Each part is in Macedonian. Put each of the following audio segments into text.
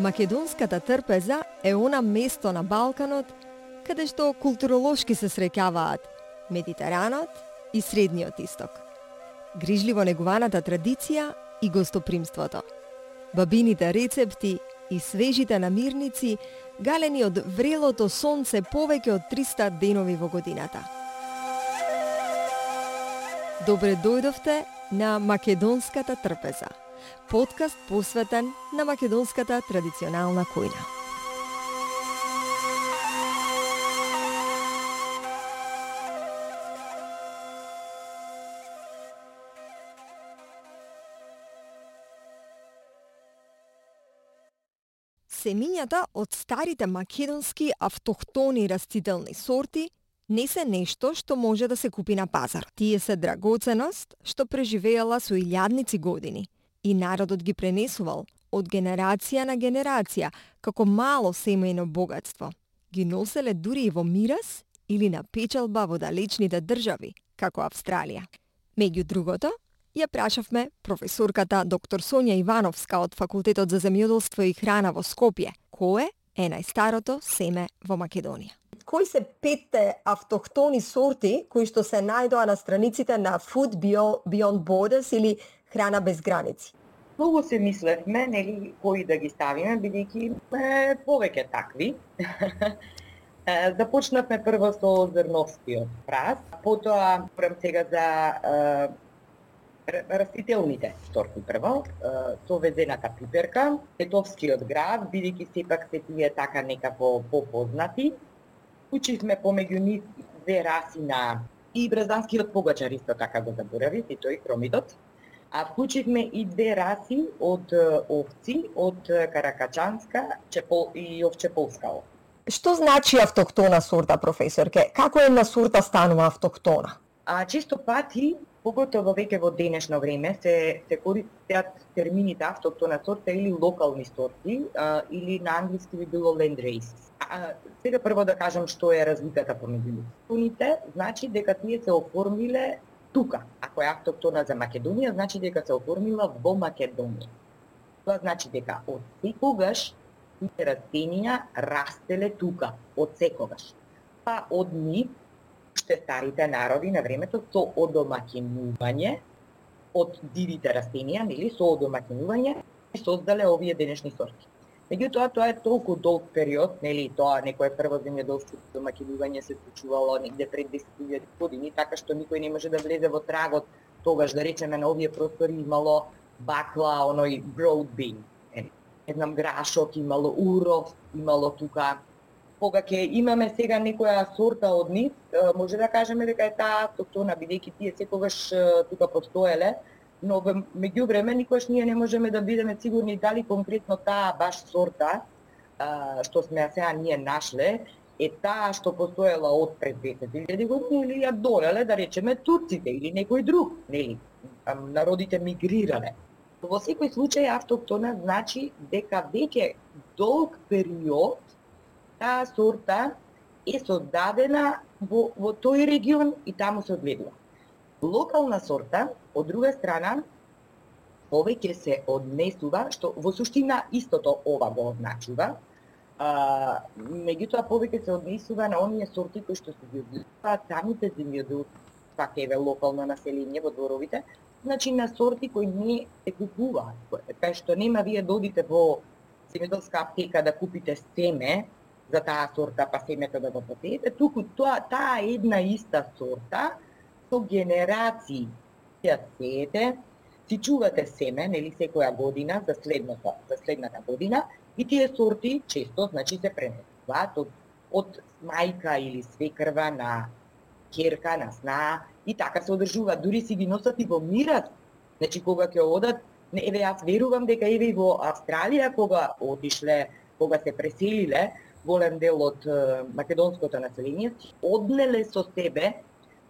Македонската трпеза е она место на Балканот каде што културолошки се среќаваат Медитеранот и Средниот исток. Грижливо негуваната традиција и гостопримството. Бабините рецепти и свежите намирници галени од врелото сонце повеќе од 300 денови во годината. Добре дојдовте на Македонската трпеза подкаст посветен на македонската традиционална којна. Семињата од старите македонски автохтони растителни сорти не се нешто што може да се купи на пазар. Тие се драгоценост што преживеала со илјадници години – и народот ги пренесувал од генерација на генерација како мало семејно богатство. Ги носеле дури и во мирас или на печалба во далечните држави, како Австралија. Меѓу другото, ја прашавме професорката доктор Сонја Ивановска од Факултетот за земјоделство и храна во Скопје, кое е најстарото семе во Македонија. Кои се петте автохтони сорти кои што се најдоа на страниците на Food Beyond Borders или храна без граници. Многу се мислевме, нели, кои да ги ставиме, бидејќи е, повеќе такви. Започнавме прво со зрновскиот прас, потоа прем сега за е, растителните сорти прво, со везената пиперка, етовскиот град, бидејќи сепак се тие така некако попознати. Учивме помеѓу нив две раси на и брезанскиот погачар исто така го заборави, и тој кромидот а вклучивме и две раси од овци од Каракачанска чепол, и овчеполска овца. Што значи автохтона сорта, професорке? Како една сорта станува автохтона? А често пати, поготово веќе во денешно време, се, се користат термините автохтона сорта или локални сорти, а, или на англиски би било land race. А, сега прво да кажам што е разликата помеѓу нив. значи дека тие се оформиле тука. Ако е автохтона за Македонија, значи дека се оформила во Македонија. Тоа значи дека од секогаш тие растенија растеле тука, од секогаш. Па од нив, уште старите народи на времето, со одомакинување од дивите растенија, нели, со одомакинување, создале овие денешни сорти. Меѓутоа, тоа е толку долг период, нели, тоа некое прво земјоделско домакинување се случувало негде пред 10.000 години, така што никој не може да влезе во трагот тогаш, да речеме, на овие простори имало бакла, оној broad bean, не знам, грашок, имало уров, имало тука кога ќе имаме сега некоја сорта од нив, може да кажеме дека е таа автохтона, бидејќи тие секогаш тука постоеле, но меѓу време никош ние не можеме да бидеме сигурни дали конкретно таа баш сорта што сме сега ние нашле е таа што постоела од пред 10.000 години или ја донеле да речеме турците или некој друг, нели? Народите мигрирале. Во секој случај автохтона значи дека веќе долг период таа сорта е создадена во, во тој регион и таму се одведува. Локална сорта, од друга страна, повеќе се однесува, што во суштина истото ова го означува, а, меѓутоа повеќе се однесува на оние сорти кои што се ги одгледуваат самите земјоделци, пак еве локално население во дворовите, значи на сорти кои не се купуваат, кај што нема вие да додите во земјоделска аптека да купите семе за таа сорта, па семето да го посеете, туку тоа таа една иста сорта со генерации ја сеете, си чувате семе, нели секоја година за следната за следната година и тие сорти често значи се пренесуваат од од мајка или свекрва на керка, на сна и така се одржува. Дури си ги носат и во мират. Значи кога ќе одат, еве јас верувам дека еве и во Австралија кога отишле, кога се преселиле, голем дел од македонското население, однеле со себе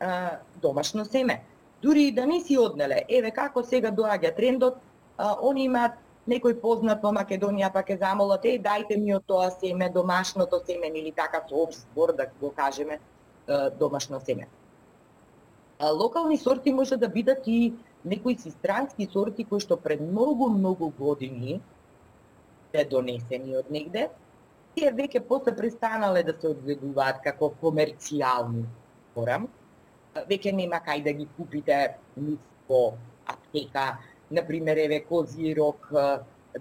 а, домашно семе. Дури и да не си однеле, еве како сега доаѓа трендот, а, они имаат некој познат во Македонија па ке замолат, е, дајте ми од тоа семе, домашното семе, или така со общ збор да го кажеме, домашно семе. А, локални сорти може да бидат и некои си странски сорти кои што пред многу, многу години се донесени од негде, тие веќе после престанале да се одгледуваат како комерцијални порам. Веќе нема кај да ги купите низ во аптека. Например, еве козирок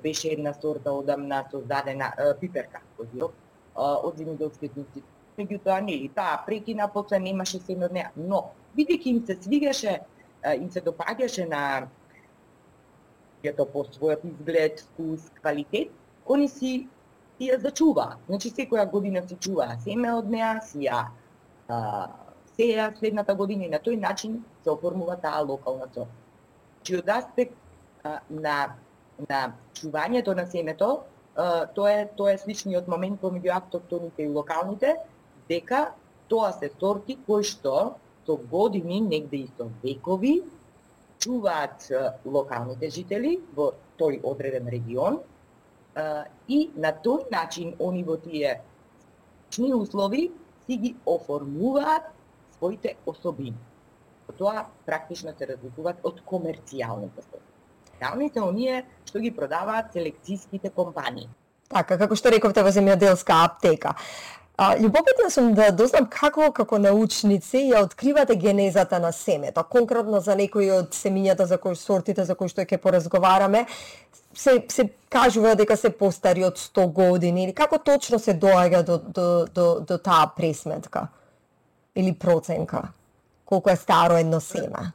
беше една сорта одамна создадена пиперка козирок од земјоделскиот институт. Меѓутоа, нели, таа прекина, после немаше се од неа. Но, бидејќи им се свигаше, им се допаѓаше на јето по својот изглед, вкус, квалитет, они си ја зачува. Значи, секоја година си чува семе од неа, си ја сеја следната година и на тој начин се оформува таа локална сорта. Значи, од аспект на, на чувањето на семето, тоа е тоа е сличниот момент помеѓу автохтоните и локалните, дека тоа се сорти кои што со години, негде и со векови, чуваат локалните жители во тој одреден регион и на тој начин они во тие чни услови си ги оформуваат своите особини. Тоа практично се разликуваат од комерцијалните сорти. Реалните оние што ги продаваат селекцијските компании. Така, како што рековте во земјоделска аптека. А, љубопитна сум да дознам како како научници ја откривате генезата на семето. Конкретно за некои од семињата за кои сортите за кои што ќе поразговараме, се се кажува дека се постари од 100 години или како точно се доаѓа до до до, до таа пресметка или проценка? Колку е старо едно семе?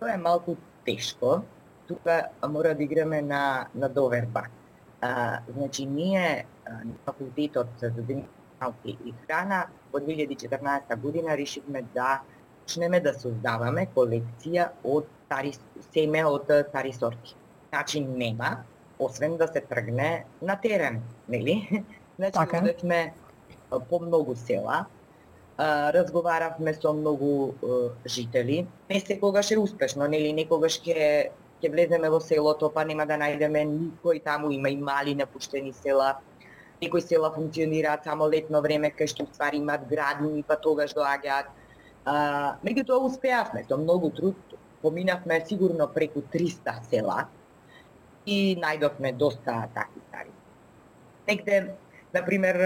Тоа е малку тешко. Тука мора да играме на на доверба А, значи, ние на факултетот за науки и храна во 2014 година решивме да почнеме да создаваме колекција од стари семе од стари сорти. Значи нема, освен да се тргне на терен, нели? Значи, така. одевме по многу села, разговаравме со многу жители. Не секогаш е успешно, нели? Некогаш ќе ќе влеземе во селото, па нема да најдеме никој таму, има и мали напуштени села. Некои села функционираат само летно време, кај што ствари имат градини, па тогаш доаѓаат. меѓутоа успеавме, со многу труд, поминавме сигурно преку 300 села и најдовме доста такви стари. Негде, например,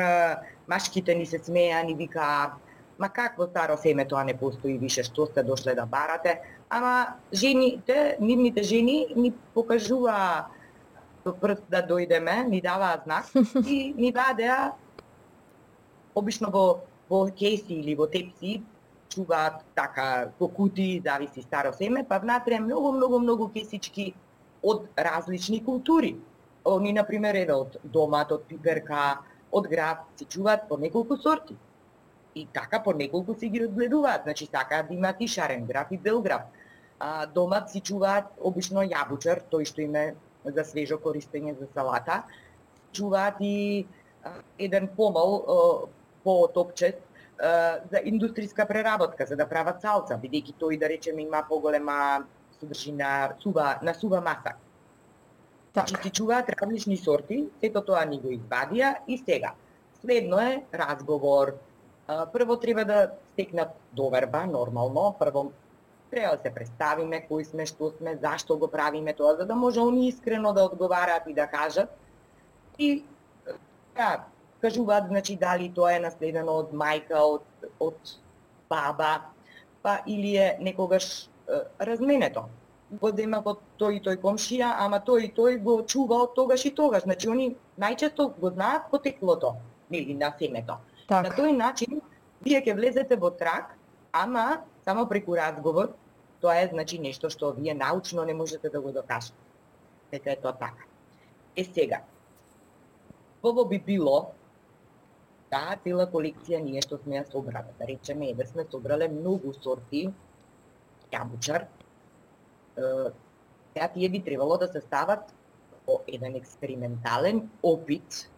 машките ни се смеа, ни вика, ма какво старо семе тоа не постои више, што сте дошле да барате? ама жените, нивните жени ни покажува со прст да дојдеме, ни даваа знак и ни вадеа обично во во кеси или во тепси чуваат така по кути, зависи старо семе, па внатре многу многу многу кесички од различни култури. Они на пример еве од домат, од пиперка, од град, се чуваат по неколку сорти. И така по неколку се ги одгледуваат, значи сакаат да имаат и шарен граф и бел граф. а, домат си чуваат обично јабучар, тој што име за свежо користење за салата. Чуваат и а, еден помал по топчет за индустријска преработка, за да прават салца, бидејќи тој да речеме има поголема содржина сува на сува маса. Так. Значи чуваат различни сорти, сето тоа ни го извадија и сега. Следно е разговор. Прво треба да стекнат доверба, нормално. Прво треба да се представиме кои сме, што сме, зашто го правиме тоа, за да може они искрено да одговараат и да кажат. И да, кажуваат, значи, дали тоа е наследено од мајка, од, од баба, па или е некогаш разменето. Го зема од тој и тој комшија, ама тој и тој го чува од тогаш и тогаш. Значи, они најчесто го знаат потеклото, нели, на семето. Так. На тој начин, вие ќе влезете во трак, ама само преку разговор, Тоа е значи нешто што вие научно не можете да го докажете. Дека е тоа така. Е сега, Ово би било таа цела колекција ние што сме ја собрале. Да речеме, еве сме собрале многу сорти јабучар. Сега тие би требало да се стават во еден експериментален опит,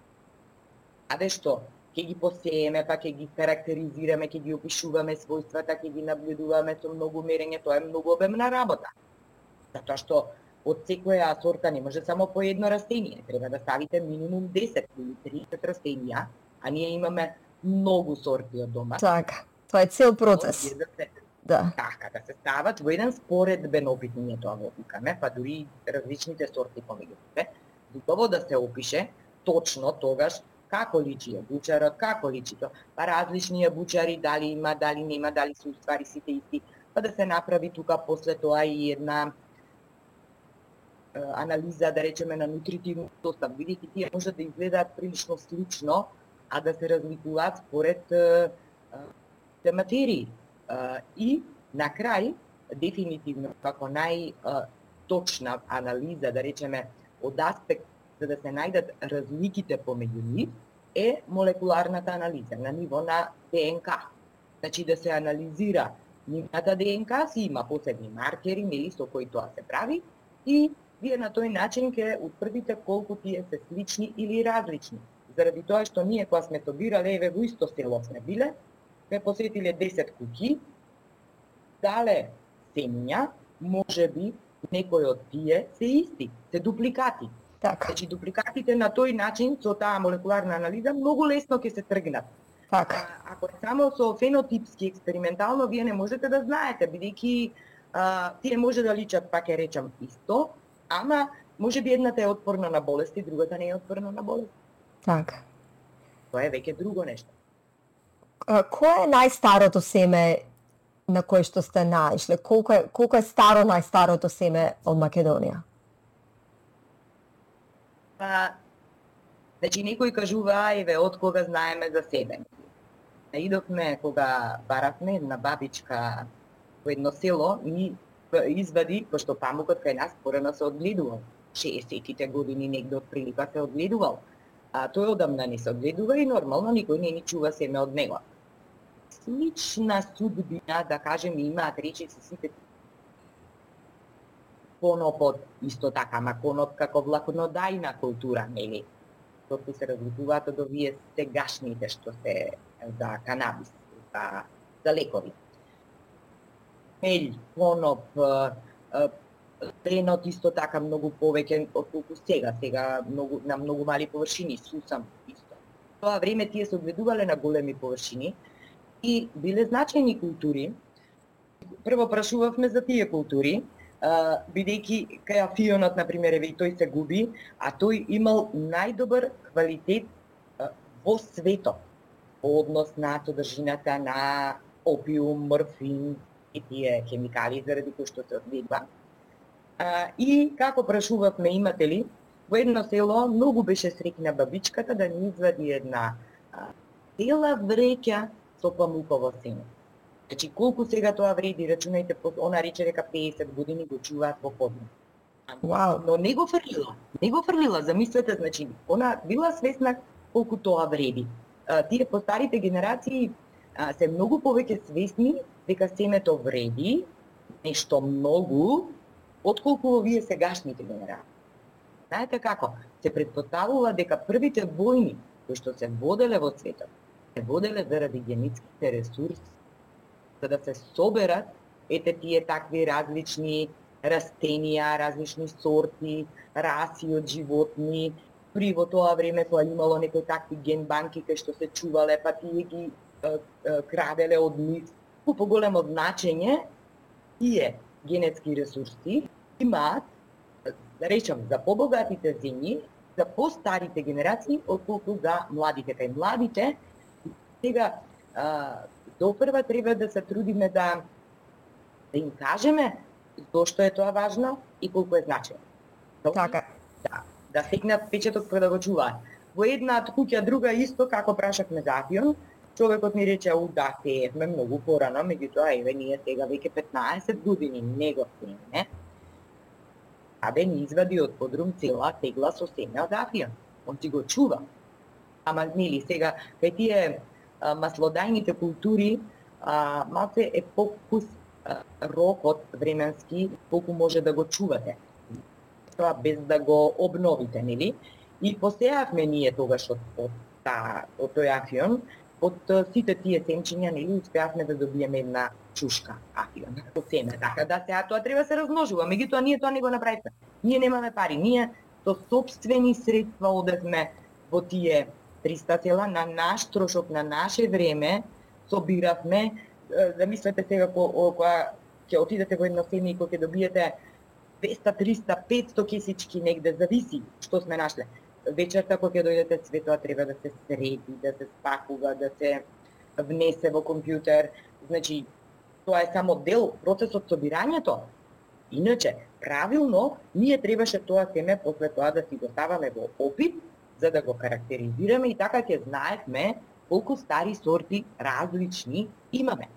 аде што ќе ги посееме, па ќе ги карактеризираме, ќе ги опишуваме својствата, ќе ги наблюдуваме со многу мерење, тоа е многу обемна работа. Затоа што од секоја сорта не може само по едно растение, треба да ставите минимум 10 или 30 растенија, а ние имаме многу сорти од дома. Така, тоа е цел процес. Да, се, да. Така, да се стават во еден споредбен опит, ние тоа го викаме, па дури различните сорти помеѓу себе, убаво да се опише точно тогаш како личи ја бучарот, како личи тоа, па различни е бучари, дали има, дали нема, дали се уствари сите исти, па да се направи тука после тоа и една анализа, да речеме, на нутритивен состав, бидејќи тие може да изгледаат прилично слично, а да се разликуваат според те материи. И на крај, дефинитивно, како најточна анализа, да речеме, од аспект за да се најдат разликите помеѓу нив, е молекуларната анализа на ниво на ДНК. Значи да се анализира нивната ДНК, си има посебни маркери, нели, со кои тоа се прави, и вие на тој начин ќе утврдите колку тие се слични или различни. Заради тоа што ние кога сме собирале, еве во исто село сме биле, ме посетиле 10 куки, дале семиња, може би некои од тие се исти, се дупликати. Така. Значи дупликатите на тој начин со таа молекуларна анализа многу лесно ќе се тргнат. Така. А, ако е само со фенотипски експериментално, вие не можете да знаете, бидејќи тие може да личат, па ќе речам, исто, ама може би едната е отпорна на болести, другата не е отпорна на болести. Така. Тоа е веќе друго нешто. Кој е најстарото семе на кое што сте наишле? Колку е, колку е старо најстарото семе од Македонија? Па, значи некои кажува, еве, од кога знаеме за себе. Идовме кога баравме една бабичка во едно село, и извади, пошто памукот кај нас порано се одгледувал. 60-тите години негде од прилика се одгледувал. А тој одамна не се одгледува и нормално никој не ни чува семе од него. Слична судбина, да кажем, имаат речиси сите конопот исто така, ма коноп како влакнодајна култура, нели? Тоа се разликуваат од овие сегашните што се за канабис, за, за лекови мел, коноп, тренот исто така многу повеќе од колку сега, сега многу, на многу мали површини, сусам исто. Тоа време тие се одведувале на големи површини и биле значајни култури. Прво прашувавме за тие култури, бидејќи кај афионот, например, еве и тој се губи, а тој имал најдобар квалитет во светот по однос на содржината на опиум, морфин, и тие хемикали заради кои што се одвидува. И како прашувавме имате ли, во едно село многу беше срекна бабичката да ни извади една цела вреќа со памуково сено. Значи, колку сега тоа вреди, рачунајте, она рече дека 50 години го чуваат во подно. Wow. Но не го фрлила, не го фрлила, замислете, значи, она била свесна колку тоа вреди. А, тие постарите генерации а, се многу повеќе свесни дека семето вреди нешто многу, отколку во вие сегашните генерации. Знаете како? Се предпоставува дека првите војни кои што се воделе во светот, се воделе заради генетските ресурси, за да се соберат ете тие такви различни растенија, различни сорти, раси од животни, при во тоа време кога имало некои такви ген банки кај што се чувале, па тие ги краделе од нив поголемо значење тие генетски ресурси имаат, да речам, за побогатите земји, за постарите генерации, отколку за младите. Кај младите, сега, допрва треба да се трудиме да, да им кажеме зошто е тоа важно и колку е значено. Така. Да, да стекнат печетот кога да го чуваат. Во една куќа друга исто, како прашавме за Афион, човекот ми рече, у да, сеевме многу порано, меѓутоа, еве, ние сега веќе 15 години не го сееме. Абе, ни извади од подрум цела тегла со семе од афија. Он си го чува. Ама, нели, сега, кај тие а, маслодајните култури, а, малце е покус рокот временски, колку може да го чувате. Тоа без да го обновите, нели? И посеавме ние тогаш од, од, та, од тој афион, од сите тие семчиња нели успеавме да добиеме една чушка афион со семе. Така да сега тоа треба да се размножува, меѓутоа ние тоа не го направивме. Ние немаме пари, ние со собствени средства одевме во тие 300 на наш трошок, на наше време, собиравме, замислете сега кога ќе отидете во едно семе и кога ќе добиете 200, 300, 500 кесички, негде, зависи што сме нашле. Вечерта кога ќе дојдете светоа треба да се среди, да се спакува, да се внесе во компјутер. Значи, тоа е само дел процесот собирањето. Иначе, правилно, ние требаше тоа семе после тоа да си го ставаме во опит, за да го карактеризираме и така ќе знаевме колку стари сорти различни имаме.